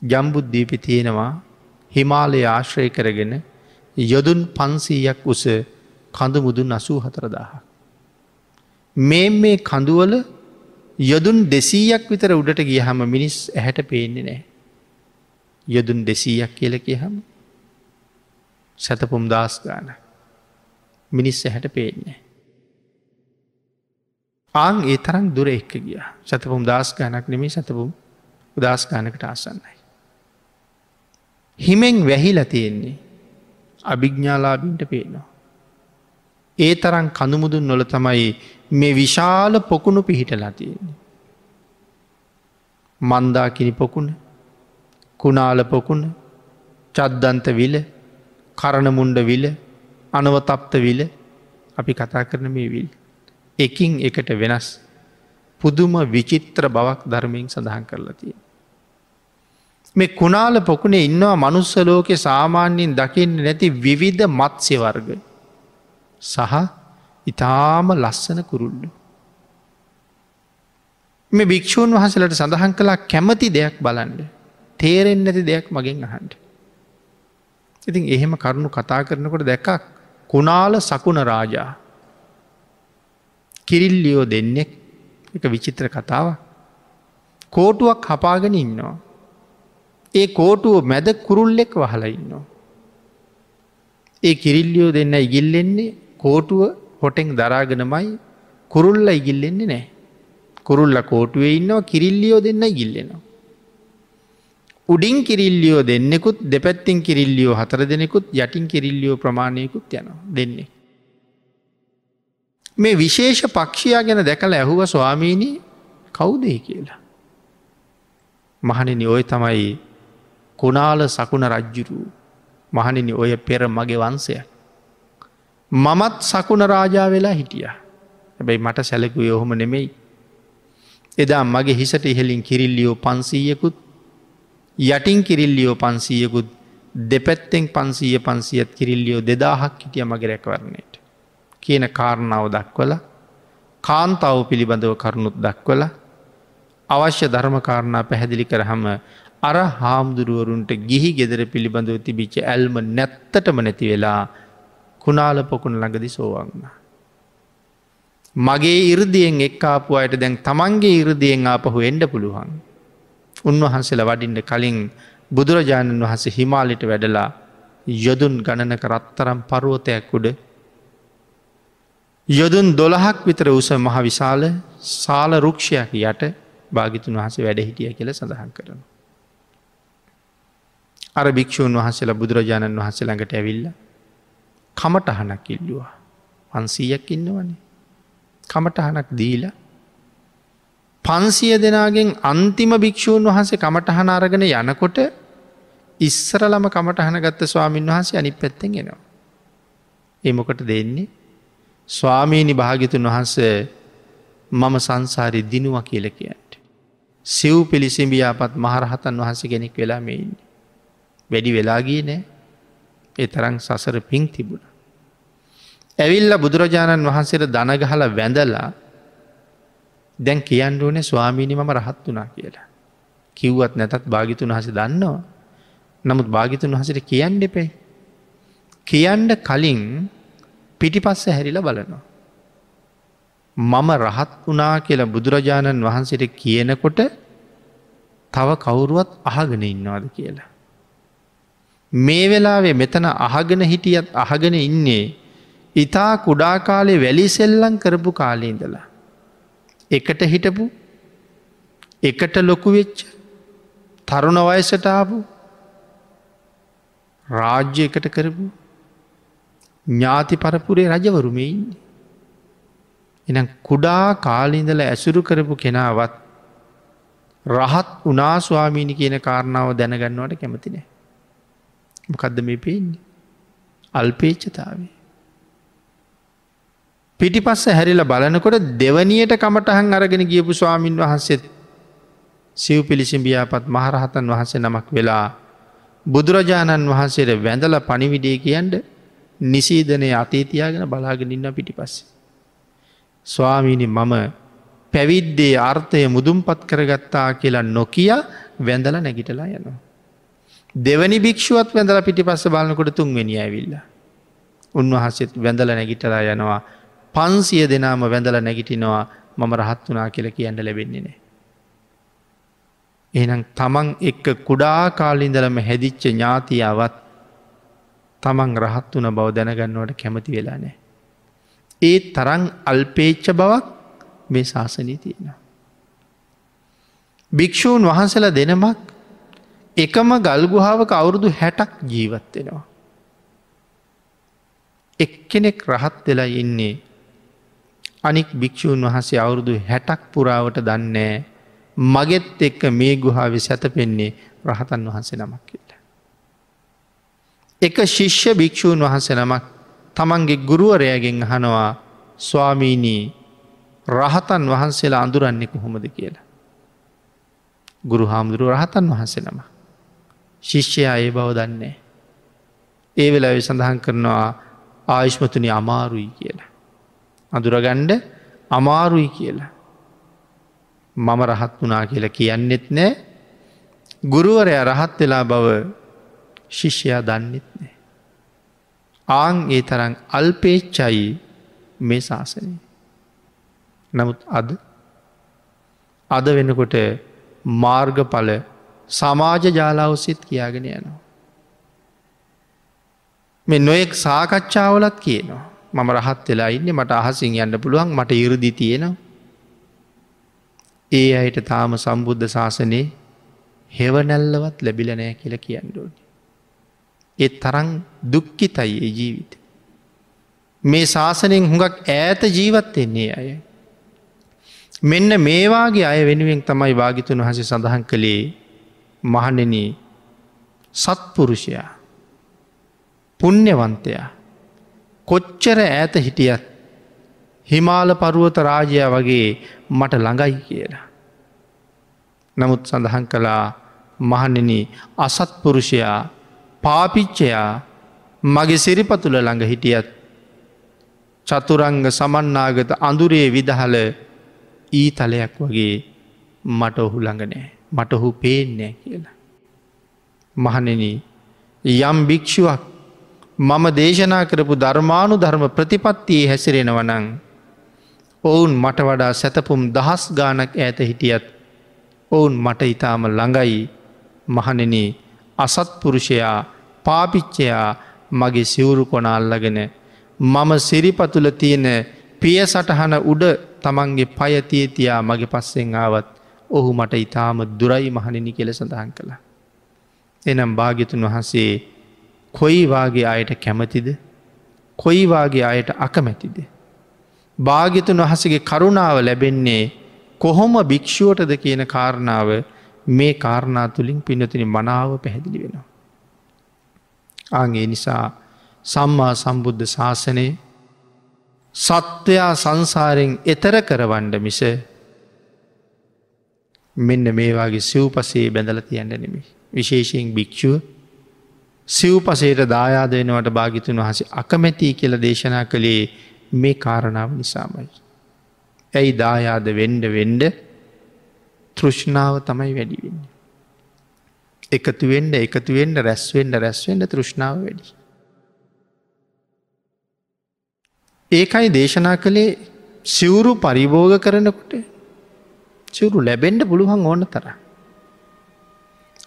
ජම්බුද්ධීපි තියෙනවා හිමාලය ආශ්‍රය කරගෙන යොදුන් පන්සීයක් උස කඳු මුදුන් අසූ හතරදාහ. මේ මේ කඳුවල යොදුන් දෙසීයක් විතර උඩට ගිය හම මිනිස් ඇහැට පේන්නේ නෑ. යොදුන් දෙසීයක් කියල කියහම සැතපුම් දස් ගාන මිනිස් ඇහැට පේන්නේ. ආං ඒ තරම් දුර එක්ක ගිය සතපුම් දස් ගානක් නෙමේ සතපුම් උදස් ගානකට ආසන්නයි. හිමෙන් වැහිලා තියෙන්නේ අභිග්ඥාලාබින්ට පේනවා. ඒ තරන් කඳුමුදුන් නොල තමයි මේ විශාල පොකුණු පිහිටලා තියෙන්නේ. මන්දාකිනි පොකුණ කුණාල පොකුණ චද්දන්ත විල කරණමුන්ඩ විල අනවතප්ත විල අපි කතා කරන මේ විල්. එකින් එකට වෙනස් පුදුම විචිත්‍ර බවක් ධර්මයෙන් සඳහන් කරලා තියෙන. මේ කුණාල පොකුණේ ඉන්නවා මනුස්ස ලෝකෙ සාමාන්‍යයෙන් දකින්න නැති විවිධ මත්ස්‍ය වර්ග සහ ඉතාම ලස්සන කුරුල්ලු. මේ භික්‍ෂූන් වහසලට සඳහන් කලා කැමති දෙයක් බලන්ඩ තේරෙන් නැති දෙයක් මගෙන් අහන්ට. ඉතින් එහෙම කරුණු කතා කරනකොට දැකක් කුණාල සකුණ රාජා කිරිල්ලියෝ දෙන්නෙක් එක විචිත්‍ර කතාව කෝටුවක් හපාගෙන ඉන්නවා. ඒ කෝටුව මැද කුරුල්ලෙක් වහලා ඉන්නවා. ඒ කිරිල්ලියෝ දෙන්න ඉගිල්ලෙන්නේ කෝටුව හොටෙන් දරාගෙනමයි කුරුල්ල ඉගිල්ලෙන්නේ නෑ. කුරුල්ල කෝටුවේ ඉන්නවා කිරිල්ලියෝ දෙන්න ඉගිල්ලෙනවා. උඩින් කිරිල්ලියෝ දෙන්නෙකුත් දෙපැත්තින් කිරිල්ලියෝ හතර දෙනෙකුත් යටින් කිරිල්ලියෝ ප්‍රමාණයකුත් යනවා දෙන්නේ. මේ විශේෂ පක්ෂයා ගැන දැකල ඇහුව ස්වාමීණී කවුදේ කියලා. මහනිනි ඔය තමයි කුණාල සකුණ රජ්ජුරු මහනිනි ඔය පෙර මගේ වන්සය. මමත් සකුණ රාජා වෙලා හිටිය. හැබැයි මට සැලකුව ඔහොම නෙමෙයි. එදා මගේ හිසට ඉහලින් කිරිල්ලියෝ පන්සීයකුත් යටින් කිරිල්ලියෝ පන්සීයකුත් දෙපැත්තෙන් පන්සීය පන්සියත් කිරිල්ලියෝ දෙදාහක් හිටිය මගේ රැකවරණයට. කියන කාරණාව දක්වල කාන්තාව පිළිබඳව කරුණුත් දක්වල අවශ්‍ය ධර්මකාරණා පැහැදිලි කරහම අර හාමුදුරුවරුන්ට ගිහි ගෙදර පිළිබඳව තිබිච්ච ඇල්ම නැත්තටම නැති වෙලා කුණාල පොකුණ ළඟදි සෝවන්න. මගේ ඉරදියෙන් එක්කාපු අයට දැන් තමන්ගේ ඉරදියෙන් ආපහු එන්ඩ පුළුවන්. උන්වහන්සේලා වඩින්ට කලින් බුදුරජාණන් වහන්සේ හිමාලිට වැඩලා යොදුන් ගණනක රත්තරම් පරුවතයක් උඩ යොදුන් දොළහක් විතර උස මහ විශාල සාල රුක්ෂයක් යට භාගිතුන් වහසේ වැඩ හිටිය කියල සඳහන් කරනවා. අර භික්‍ෂූන් වහසලා බුදුරජාණන් වහන්සේ ළඟට ඇවිල්ල කමටහනක් ඉල්ලවා පන්සීයක් ඉන්නවනේ කමටහනක් දීල පන්සිය දෙනාගෙන් අන්තිම භික්‍ෂූන් වහන්සේ කමටහන අරගෙන යනකොට ඉස්සරලම කමටහන ගත්ත ස්වාමීන් වහන්සේ අනි පැත්තෙන් එනවා. එමොකට දෙන්නේ ස්වාමීණි භාගිතුන් වහන්ස මම සංසාරි දිනුව කියල කියන්ට. සිව් පිළිසිඹියාපත් මහරහතන් වහන්ස කෙනෙක් වෙලා මෙඉන්න. වැඩි වෙලාගී නෑ ඒ තරං සසර පින් තිබුණ. ඇවිල්ල බුදුරජාණන් වහන්සේට දනගහල වැඳලා දැන් කියන්න ඕනේ ස්වාමීණි මම රහත් වනා කියලා. කිව්වත් නැතත් භාගිතුන් හස දන්නවා. නමුත් භාගිතුන් වහසට කියන්න එපේ. කියන්ඩ කලින් පිටිපස්ස හැරිල බලනවා. මම රහත් වනා කියලා බුදුරජාණන් වහන්සේට කියනකොට තව කවුරුවත් අහගෙන ඉන්නවාද කියලා. මේ වෙලාවේ මෙතන අහගෙන හිටියත් අහගෙන ඉන්නේ ඉතා කුඩා කාලේ වැලි සෙල්ලං කරපු කාලීඉඳලා. එකට හිටපු එකට ලොකු වෙච්ච තරුණ වයසට ආපු රාජ්‍ය එකට කරපු ඥාති පරපුරේ රජවරුමයින්නේ. එනම් කුඩා කාලින්දල ඇසුරු කරපු කෙනාවත් රහත් උනාස්වාමීනි කියන කාරණාව දැනගන්නවට කැමතිනෑ. මොකදද මේ පේන්නේ. අල්පේච්චතාවේ. පිටිපස්ස හැරිල බලනකොට දෙවනියට කමටහන් අරගෙන ගියපු ස්වාමීන් වහන්සේත් සිව් පිළිසිඹියාපත් මහරහතන් වහන්සේ නමක් වෙලා බුදුරජාණන් වහන්සේට වැඳල පනිවිඩේ කියන්ට නිසීදනය අතේතියාගෙන බලාගෙන ඉන්න පිටිපස්සේ. ස්වාමීනි මම පැවිද්දේ අර්ථය මුදුම්පත් කරගත්තා කියලා නොකිය වැඳල නැගිටලා යනවා. දෙවනි භික්ෂුවත් වැඳල පිටි පස්ස බලනකොට තුන්වෙනි ඇවිල්ල. උන්වහසෙත් වැඳල නැගිටලා යනවා පන්සිය දෙනාම වැඳල නැගිටිනවා මම රහත් වනා කියල කියන්න ලැබෙන්නේ නෑ. එනම් තමන් එක්ක කුඩා කාලින්දලම හැදිච්ච ඥාතියාවත් තමන් රහත් වන බව දැනගන්නවට කැමති වෙලා නෑ. ඒ තරං අල්පේච්ච බවක් මේ ශාසනී තියෙනවා. භික්‍ෂූන් වහන්සල දෙනමක් එකම ගල්ගුහාාවක අවුරුදු හැටක් ජීවත්වෙනවා. එක්කෙනෙක් රහත් වෙලා ඉන්නේ අනික් භික්‍ෂූන් වහන්සේ අවුරුදු හැටක් පුරාවට දන්නේ මගෙත් එක්ක මේ ගුහාවි සැතපෙන්නේ රහතන් වහන්සේ නමක් කියල. එක ශිෂ්‍ය භික්‍ෂූන් වහන්සේ නමක් තමන්ගේ ගුරුවරයගෙන් අහනවා ස්වාමීනී රහතන් වහන්සේලා අඳුරන්නේ කොහොමද කියලා. ගුරු හාමුදුරුව රහතන් වහන්සේ නම. ශිෂ්‍යයා ඒ බව දන්නේ. ඒ වෙලා සඳහන් කරනවා ආයුෂ්මතුනි අමාරුයි කියලා. අඳුරගණ්ඩ අමාරුයි කියලා. මම රහත් වනා කියලා කියන්නෙත් නෑ ගුරුවරය රහත් වෙලා බව ශිෂ්‍යයා දන්නෙත් නෑ. ආං ඒ තරන් අල්පේච්චයි මේ ශාසනය. නමුත් අද අද වෙනකොට මාර්ගඵල සමාජ ජාලාවසිත් කියාගෙන යනවා. මෙ නොයෙක් සාකච්ඡාවලත් කියනවා. මම රහත් වෙලා ඉන්න මට අහසින් යන්න පුළුවන් මට ඉරදි තියෙනවා. ඒ අයට තාම සම්බුද්ධ ශාසනයේ හෙවනැල්ලවත් ලැබිලනෑ කියල කියන්නඩෝනි. ඒ තරං දුක්කිතයි ඒ ජීවිත. මේ ශාසනයෙන් හුඟක් ඈත ජීවත්වෙන්නේ අය. මෙන්න මේවාගේ අය වෙනුවෙන් තමයි භාගිතුන් වහස සඳහන් කළේ මහනෙන සත්පුරුෂයා පුුණ්‍යවන්තයා කොච්චර ඈත හිටියත් හිමාල පරුවත රාජයා වගේ මට ළඟයි කියලා. නමුත් සඳහන් කළා මහනෙන අසත්පුරුෂයා පාපිච්චයා මගේ සිරිපතුල ළඟ හිටියත් චතුරංග සමන්නාගත අඳුරේ විදහල ඊ තලයක් වගේ මට ඔහු ළඟනෑ මට ඔහු පේනෑ කියලා. මහනෙන යම් භික්‍ෂුවක් මම දේශනා කරපු ධර්මානු ධර්ම ප්‍රතිපත්තියේ හැසිරෙනවනං ඔවුන් මට වඩා සැතපුම් දහස් ගානක් ඇත හිටියත් ඔවුන් මට ඉතාම ළඟයි මහනෙන අසත්පුරුෂයා පාපිච්චයා මගේ සිවුරු කොනාල්ලගෙන මම සිරිපතුල තියෙන පිය සටහන උඩ තමන්ගේ පයතිය තියා මගේ පස්සෙන් ආවත් ඔහු මට ඉතාම දුරයි මහනිනි කෙල සඳහන් කළ. එනම් භාගිතුන් වහන්සේ කොයිවාගේ අයට කැමතිද කොයිවාගේ අයට අකමැතිද. භාගිතුන් වහසගේ කරුණාව ලැබෙන්නේ කොහොම භික්‍ෂුවටද කියන කාරණාව මේ කාරණා තුළින් පිනතින මනාව පැහැදිලි වෙනවා. ආගේ නිසා සම්මා සම්බුද්ධ ශාසනය සත්වයා සංසාරයෙන් එතර කරවන්ඩ මිස මෙන්න මේවාගේ සිව්පසේ බැඳල තියන්න නෙමි. විශේෂයෙන් භික්‍ෂුව සිව්පසේට දායාද වෙනවට භාගිතුන් වහස අකමැතිී කියල දේශනා කළේ මේ කාරණාව නිසාමයි. ඇයි දායාද වෙන්ඩ වෙන්ඩ තෘෂ්ණාව තමයි වැඩිවෙන්න. එකතුවෙන්ඩ එකතුවෙන්ඩ රැස්වෙන්ඩ රැස්වෙන්ඩ තෘෂ්ණාව වැඩි. ඒකයි දේශනා කළේ සිවුරු පරිභෝග කරනකොට සිවුරු ලැබෙන්ඩ පුළුවන් ඕන තර.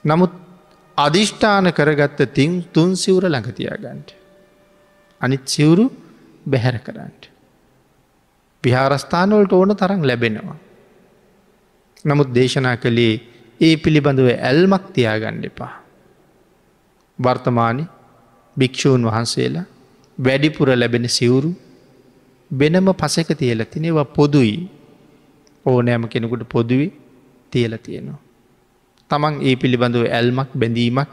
නමුත් අධිෂ්ඨාන කරගත්ත තින් තුන් සිවුර ළඟතියාගන්ට. අනිත් සිවුරු බැහැර කරන්නට. විහාරස්ථානවලට ඕන තරම් ලැබෙනවා. නමුත් දේශනා කළේ ඒ පිළිබඳව ඇල්මක් තියාගණ්ඩ එපා. වර්තමානි භික්‍ෂූන් වහන්සේලා වැඩිපුර ලැබෙන සිවුරු වෙනම පසක තියල තිනෙවා පොදුයි ඕනෑම කෙනෙකුට පොදුවේ තියල තියෙනවා. තමන් ඒ පිළිබඳව ඇල්මක් බැඳීමක්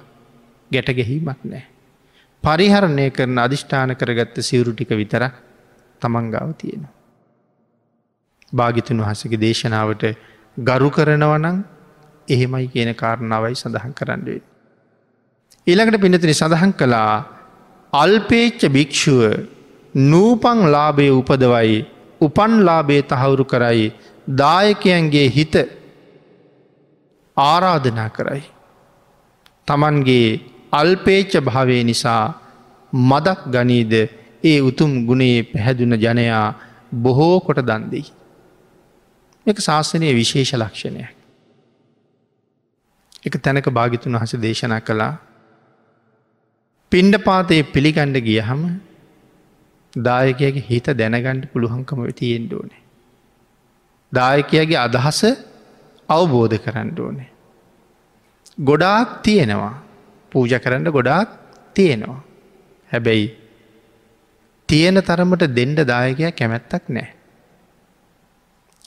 ගැට ගැහීමක් නෑ. පරිහරණය කරන අධිෂ්ඨාන කරගත්ත සිවුරු ටික විතර තමන් ගාව තියෙනවා. භාගිතුන් වහසගේ දේශනාවට ගරු කරනවනං එහෙමයි කියන කාරණාවයි සඳහන් කරන්නඩේ. ඊළඟට පිනතින සඳහන් කළා අල්පේච්ච භික්‍ෂුව නූපං ලාභය උපදවයි උපන් ලාබේ තහවුරු කරයි දායකයන්ගේ හිත ආරාධනා කරයි. තමන්ගේ අල්පේච්ච භාවය නිසා මදක් ගනීද ඒ උතුම් ගුණේ පැහැදුන ජනයා බොහෝ කොට දන්දෙහි. එක ශාසනය විශේෂ ලක්ෂණය. එක තැනක භාගිතුන් වහස දේශනා කළා පින්ඩ පාතයේ පිළිගණ්ඩ ගියහම දායකයගේ හිත දැනගණ්ඩ පුළුවන්කම තියෙන්ට ඕනේ. දායකයගේ අදහස අවබෝධ කරන්න ඕනේ. ගොඩාක් තියෙනවා පූජ කරන්න ගොඩාක් තියෙනවා. හැබැයි තියෙන තරමට දෙන්ඩ දායකයක් කැමැත්තක් නෑ.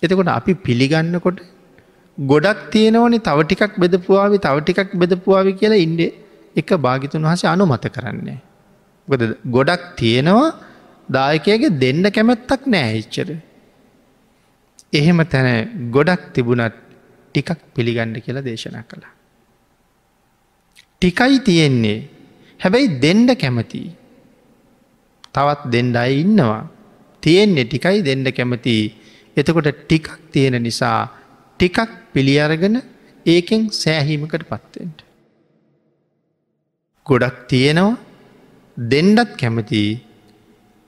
එතකොට අපි පිළිගන්නකොට ගොඩක් තියෙනවනි තව ටිකක් බෙදපුවාවි තව ටිකක් බෙදපුවාවි කියලා ඉන්ඩ එක භාගිතුන් වහස අනුමත කරන්නේ. ගොඩක් තියෙනවා දායකයගේ දෙන්න කැමැත්තක් නෑ එච්චර. එහෙම තැන ගොඩක් තිබුණත් ටිකක් පිළිගණ්ඩ කියලා දේශනා කළා. ටිකයි තියෙන්නේ හැබැයි දෙන්ඩ කැමති. තවත් දෙන්ඩ අයි ඉන්නවා. තියෙන්නේ ටිකයි දෙන්ඩ කැමති එතකොට ටිකක් තියෙන නිසා ටිකක් පිළියරගෙන ඒකෙන් සෑහීමකට පත්වෙන්ට. ගොඩක් තියෙනවා දෙන්ඩත් කැමති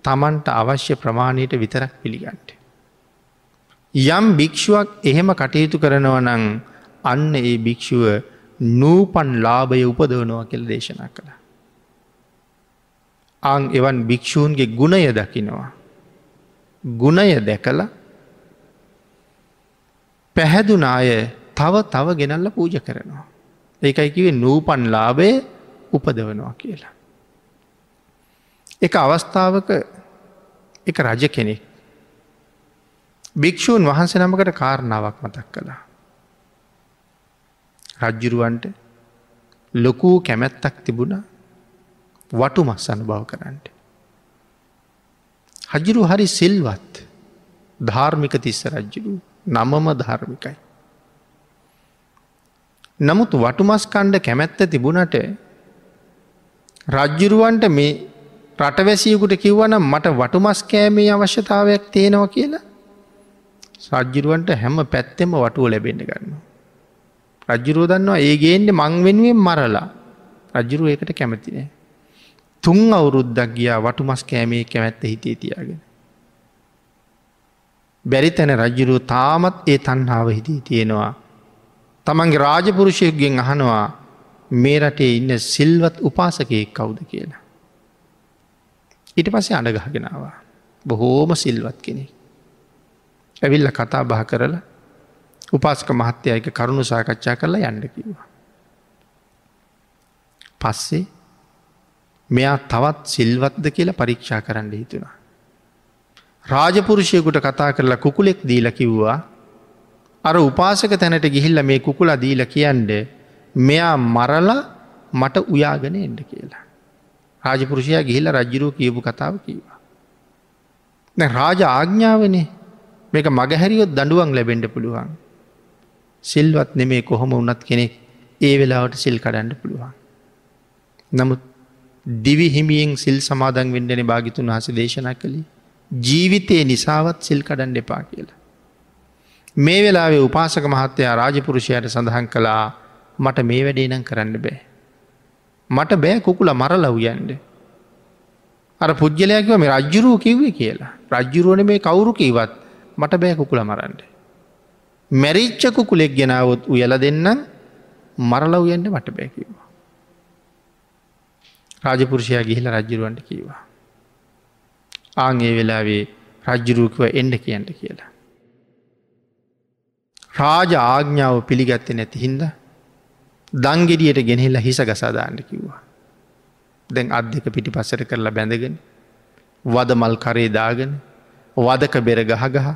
තමන්ට අවශ්‍ය ප්‍රමාණයට විතරක් පිළිගන්ට. යම් භික්‍ෂුවක් එහෙම කටයුතු කරනව නං අන්න ඒ භික්‍ෂුව නූපන් ලාභය උපදවනවා කෙල් දේශනා කළ. අං එවන් භික්‍ෂූන්ගේ ගුණය දකිනවා. ගුණය දැකල පැහැදුන අය තව තව ගෙනල්ල පූජ කරනවා. ඒකයි කිවේ නූපන් ලාභය උපදවනවා කියලා. එක අවස්ථාවක එක රජ කෙනෙක් භික්‍ෂූන් වහන්සේ නමකට කාරණාවක් මතක් කළා. රජ්ජුරුවන්ට ලොකූ කැමැත්තක් තිබුණ වටු මස් අනුභව කරන්නට. හජිරු හරි සිල්වත් ධාර්මික තිස්ස රජ්ජුරු නමම ධර්මිකයි. නමුත් වටුමස් කණ්ඩ කැමැත්ත තිබුණට රජ්ජුරුවන්ට මේ රටවැසියකුට කිව්වනම් මට වටුමස් කෑමේ අවශ්‍යතාවයක් තියෙනවා කියලා රජ්ජිරුවන්ට හැම පැත්තෙම වටුව ලැබෙන්ඩ ගන්න. රජ්ජුරුව දන්නවා ඒගේන්ට මං වෙනුවෙන් මරලා රජ්ජුරුව ඒකට කැමතිනේ. තුන් අවුරුද්දක් ගියා වටුමස් කෑමේ කැමැත්ත හිතේ තියාගෙන. බැරි තැන රජ්ජුරුව තාමත් ඒ තන්හාාව හිතී තියෙනවා. තමන්ගේ රාජපුරුෂයක්ගෙන් අහනවා මේ රටේ ඉන්න සිල්වත් උපාසකයෙක් කවුද කියලා. ඊට පස්සේ අඩගහගෙනවා. බොහෝම සිල්වත් කෙනෙක්. ඇවිල්ල කතා බහ කරලා උපාසක මහත්තයයක කරුණු සාකච්ඡා කරලා යන්න කිව්වා. පස්සේ මෙයා තවත් සිල්වත්ද කියලා පරීක්ෂා කරන්න හිතුනා. රාජපුරුෂයකුට කතා කරලා කුකුලෙක් දීල කිව්වා අර උපාසක තැනට ගිහිල්ල මේ කුකුල දීල කියන්ඩ මෙයා මරලා මට උයාගෙන එන්ඩ කියලා. රාජපුරුෂයා ගිහිල රජ්ජුරුව කියපු කතාව කීවා. රාජ ආග්ඥාවනේ මේක මගහැරියොත් දඩුවන් ලැබෙන්ඩ පුළුවන්. සිල්වත් නෙමේ කොහොම උන්නත් කෙනෙක් ඒ වෙලාවට සිල් කඩන්ඩ පුළුවන්. නමුත් දිවි හිමියෙන් සිල් සමාදන් වෙන්ඩන භාගිතුන් වහස දේශනා කළේ ජීවිතයේ නිසාවත් සිල් කඩන්ඩ එපා කියලා. මේ වෙලාවේ උපාසක මහත්තයා රාජපුරුෂයට සඳහන් කළා මට මේ වැඩේ නම් කරන්න බෑ. මට බෑ කුකුල මරලව් යන්ඩ. අර පුද්ගලයක්ව මේ රජ්ජුරුව කිව්වේ කියලා රජ්ජුරුවන මේ කවුරු කීවත් මට බෑ කුකුල මරන්ඩ. මැරිච්ච කුකුලෙක් ගෙනාවොත් උයල දෙන්නම් මරලව් යන්න මට බැකිවා. රාජපුරුෂයා ගිහිල රජ්ජුරුවන්ට කීවා. ආගේ වෙලාවේ රජ්ජුරුවකව එන්ඩ කියන්න කියලා. රාජ ආග්ඥාව පිළිගත්ත නැති හින්ද දංගෙඩියට ගෙනහිල්ල හිස ගසාදාන්න කිව්වා. දැන් අත් දෙක පිටි පස්සට කරලා බැඳගෙන වද මල් කරේ දාගෙන වදක බෙර ගහගහ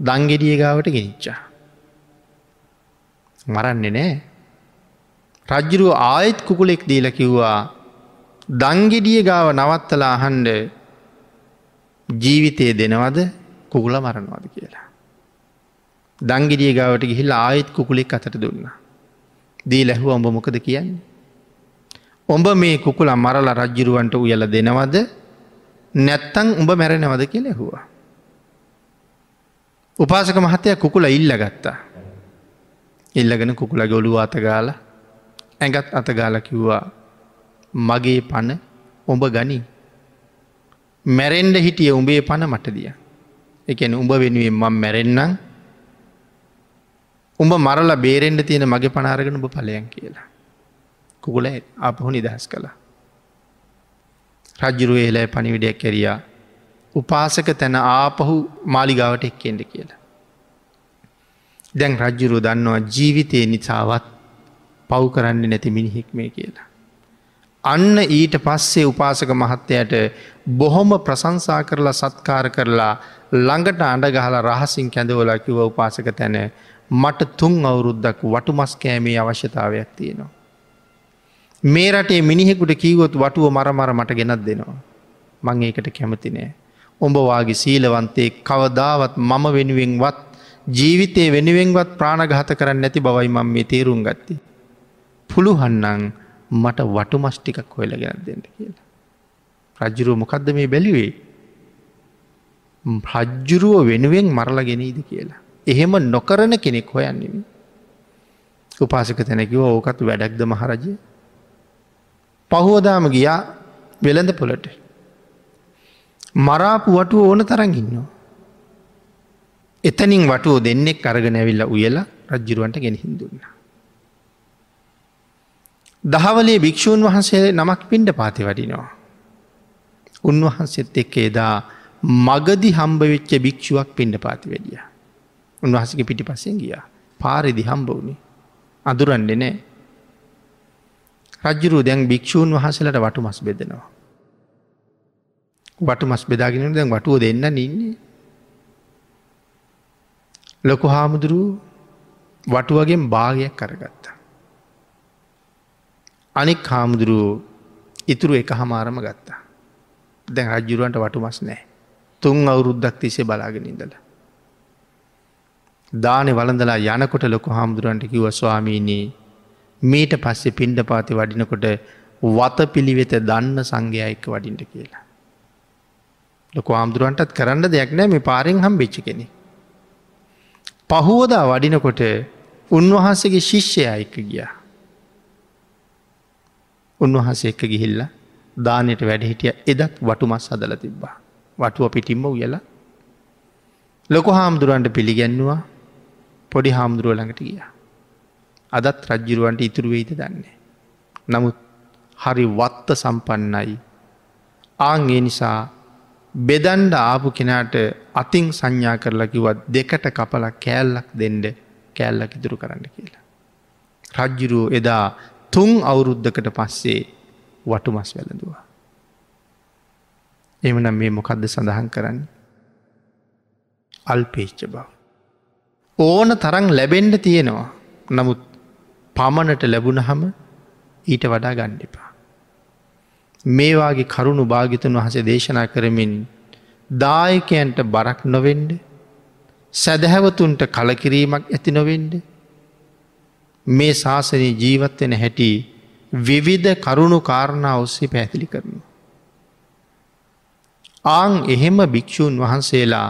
දංගෙඩිය ගාවට ගෙනිච්චා. මරන්නේ නෑ. රජ්ජුරුව ආයෙත් කුකුලෙක් දීල කිව්වා දංගෙඩිය ගාව නවත්තලා අහන්ඩ ජීවිතය දෙනවද කුකුල මරණවාද කියලා. දංගිරිය ගාවට ගිහිල් ආයෙත් කුකුලෙක් අතට දුන්න. දී ලැහුව ඔඹ මොකද කියන්නේ. ඔඹ මේ කුකුල මරල රජ්ජිරුවන්ට උයල දෙනවද නැත්තං උඹ මැරෙනවද කිය ලැහවා. උපාසක මහත්තය කුකුල ඉල්ල ගත්තා. ඉල්ලගෙන කුකුල ගොලු අතගාල ඇඟත් අතගාල කිව්වා මගේ පණ ඔඹ ගනි මැරෙන්ඩ හිටිය උඹේ පණ මට දිය එකන උඹ වෙනුවෙන් මං මැරෙන්න්නම් උඹ මරලා බේරෙන්ට තියෙන මගේ පනාරගෙන උඹ පලයන් කියලා. කුකුල අපහු නිදහස් කළා. රජ්ජුරුව ඒලයි පනිවිඩයක් කැරියා උපාසක තැන ආපහු මාලිගාවට එක්කෙන්ට කියලා. දැන් රජ්ජුරුව දන්නවා ජීවිතය නිසාවත් පව් කරන්න නැති මිනිහෙක් මේ කියලා. අන්න ඊට පස්සේ උපාසක මහත්තයට බොහොම ප්‍රසංසා කරලා සත්කාර කරලා ළඟට අඩගහලා රහසින් කැඳවලා කිව උපාසක තැන මට තුන් අවුරුද්දක් වටු මස් කෑමේ අවශ්‍යතාවයක් තියෙනවා. මේ රටේ මිනිහෙකුට කීවොත් වටුව මරමර මට ගෙනත් දෙනවා. මං ඒකට කැමති නෑ. ඔඹවාගේ සීලවන්තේ කවදාවත් මම වෙනුවෙන්වත් ජීවිතය වෙනුවෙන්වත් ප්‍රාණගහත කරන්න නැති බවයි මං මේ තේරුම් ගත්ති. පුළුහන්නං මට වටු මස්්ටිකක් හොයල ගෙනත් දෙන්න කියලා. රජ්ජුරුව මොකක්ද මේ බැලිවේ. රජ්ජුරුව වෙනුවෙන් මරලා ගෙනීද කියලා. එහෙම නොකරන කෙනෙක් හොයන්නෙමි. උපාසක තැනැකිව ඕකත් වැඩක්ද මහරජය. පහුවදාම ගියා වෙළඳ පොලට. මරාපු වටුව ඕන තරන් ඉන්නවා. එතනින් වටුව දෙන්නෙක් අරගෙන ඇවිල්ල උයලා රජ්ජිරුවන්ට ගෙන හිදුන්න. දහවලේ භික්‍ෂූන් වහන්සේ නමක් පින්ඩ පාති වඩිනවා. උන්වහන්සෙත් එක්ක එදා මගදි හම්බවෙච්ච භික්ෂුවක් පින්ඩ පාති වැඩිය. උන්වහසක පිටි පස්සෙන් ගිය පාරිදි හම්බ වුණේ අදුරන්ඩ නෑ රජ්ජුරු දැන් භික්‍ෂූන් වහසලට වටු මස් බෙදෙනවා. වටු මස් බෙදාගෙන දැන් වටුව දෙන්න නින්නේ. ලොකු හාමුදුරුව වටුවගෙන් භාගයක් කරගත්තා. අනික් හාමුදුරුවෝ ඉතුරු එක හමාරම ගත්තා. දැන් රජ්ජුරුවන්ට වටු මස් නෑ. තුන් අවුරුද්දක් තිසේ බලාගෙන ඉඳලා. දානෙ වලඳලා යනකොට ලොකු හාමුදුරන්ට කිව ස්වාමීනී මීට පස්සේ පින්ඩ පාති වඩිනකොට වත පිළිවෙත දන්න සංඝයා එක්ක වඩින්ට කියලා. ලොකු ආමුදුරුවන්ටත් කරන්න දෙයක් නෑ මේ පාරෙන් හම් වෙච්චි කෙනෙ. පහුවදා වඩිනකොට උන්වහන්සේගේ ශිෂ්‍යයා එක්ක ගියා. උන්වහන්සේ එක්ක ගිහිල්ල දානයට වැඩ හිටිය එදත් වටුමස් හදල තිබ්බා. වටුව පිටිම්ම උයලා ලොකු හාමුදුරුවන්ට පිළිගැන්නවා පොඩි හාමුදුරුව ළඟට ගිය. අදත් රජ්ජිරුවන්ට ඉතුරුවෙයිද දන්නේ. නමුත් හරි වත්ත සම්පන්නයි. ආංගේ නිසා බෙදන්ඩ ආපු කෙනාට අතින් සංඥා කරලා කිවත් දෙකට කපල කෑල්ලක් දෙන්ඩ කෑල්ලක් ඉතුරු කරන්න කියලා. රජ්ජිරුව එදා තුන් අවුරුද්ධකට පස්සේ වටුමස් වැළඳවා. එමනම් මේ මොකක්ද සඳහන් කරන්න. අල්පේච්ච බව. ඕන තරන් ලැබෙන්ඩ තියෙනවා. නමුත් පමණට ලැබුණ හම ඊට වඩා ගණ්ඩිපා. මේවාගේ කරුණු භාගිතන් වහසේ දේශනා කරමින් දායකයන්ට බරක් නොවෙන්ඩ සැදැහැවතුන්ට කලකිරීමක් ඇති නොවෙන්ඩ මේ ශාසනය ජීවත්වෙන හැටි විවිධ කරුණු කාරණා ඔස්සේ පැතිලි කරනු. ආං එහෙම භික්‍ෂූන් වහන්සේලා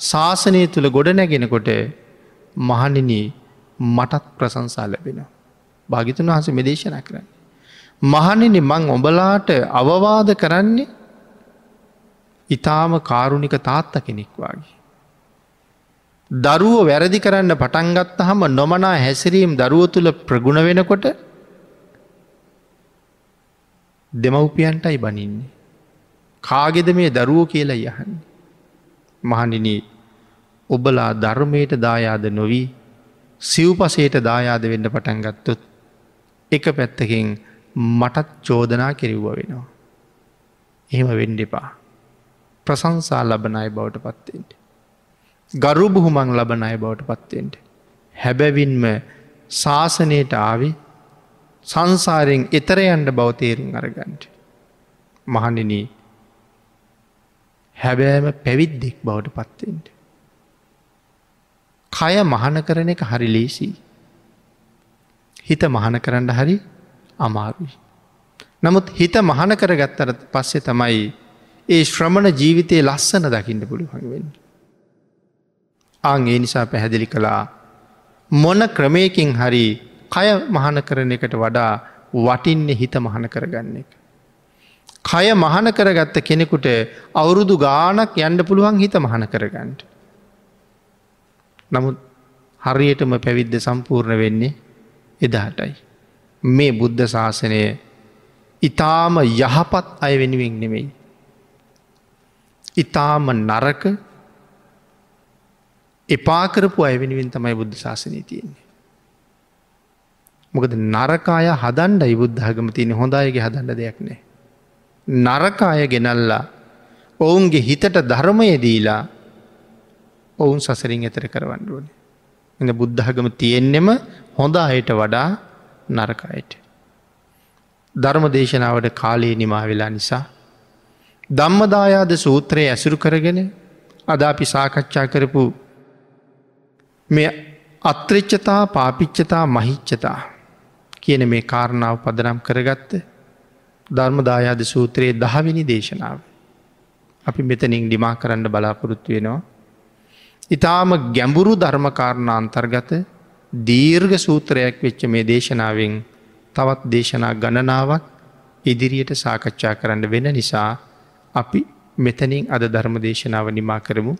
ශාසනය තුළ ගොඩනැගෙනකොට මහනින මටත් ප්‍රසංසා ලැබෙන. භාගිතන් වහස මෙදේශන කරන්න. මහනිනි මං ඔබලාට අවවාද කරන්නේ ඉතාම කාරුණික තාත්ත කෙනෙක් වගේ. දරුව වැරදි කරන්න පටන්ගත්ත හම නොමනා හැසිරීම් දරුව තුළ ප්‍රගුණ වෙනකොට දෙමව්පියන්ටයි බනින්නේ. කාගෙද මේ දරුවෝ කියලා යහන්නේ. මහනිනී ඔබලා ධර්මයට දායාද නොවී සිව්පසයට දායාද වෙන්න පටන්ගත්තොත් එක පැත්තකින් මටත් චෝදනා කෙරව්ව වෙනවා. එහෙම වෙන්ඩෙපා. ප්‍රසංසා ලබනයි බවට පත්තෙන්ට. ගරු බුහුමං ලබනය බවට පත්තෙන්ට. හැබැවින්ම ශාසනයට ආවි සංසාරයෙන් එතරයන්ට බවතේරුම් අරගන්ට. මහනිනී හැබෑම පැවිද්දෙක් බවට පත්තෙන්ට. කය මහන කරන එක හරි ලේසි. හිත මහන කරන්න හරි අමාරුයි. නමුත් හිත මහන කරගත්තර පස්සේ තමයි ඒ ශ්‍රමණ ජීවිතයේ ලස්සන දකින්න පුළුවන් වෙන්න. අං ඒ නිසා පැහැදිලි කළා මොන ක්‍රමයකින් හරි කය මහන කරන එකට වඩා වටින්නේ හිත මහන කරගන්න එක. කය මහන කරගත්ත කෙනෙකුට අවුරුදු ගානක් යන්න පුළුවන් හිත මහන කරගන්නට. නමුත් හරියටම පැවිද්ද සම්පූර්ණ වෙන්නේ එදාටයි. මේ බුද්ධ ශාසනය ඉතාම යහපත් අය වෙනුවෙන් නෙමෙයි. ඉතාම නරක එපාකරපු අය වෙනුවෙන් තමයි බුද්ධ ශාසනය තියෙන්නේ. මොකද නරකාය හදන්ඩ බුද්ධහගම තියෙන හොඳයගේ හදන්න දෙයක් නෑ. නරකාය ගෙනල්ලා ඔවුන්ගේ හිතට ධර්මය දීලා ඔවුන් සසරින් එතර කරවන්නඩුවන. එඳ බුද්ධහගම තියෙන්නෙම හොඳ අයට වඩා නරකයට. ධර්ම දේශනාවට කාලයේ නිමා වෙලා නිසා. ධම්මදායාද සූත්‍රය ඇසුරු කරගෙන අද අපි සාකච්ඡා කරපු මේ අත්‍රච්චතා පාපිච්චතා මහිච්චතා කියන මේ කාරණාව පදනම් කරගත්ත ධර්මදායාද සූත්‍රයේ දහවිනි දේශනාව. අපි මෙතනින් ඩිමා කරන්න බලාපොරොත්තු වෙනවා. ඉතාම ගැඹුරු ධර්මකාරණ අන්තර්ගත දීර්ඝ සූත්‍රයක් වෙච්ච මේ දේශනාවෙන් තවත් දේශනා ගණනාවක් ඉදිරියට සාකච්ඡා කරන්න වෙන නිසා අපි මෙතනින් අද ධර්ම දේශනාව නිමා කරමු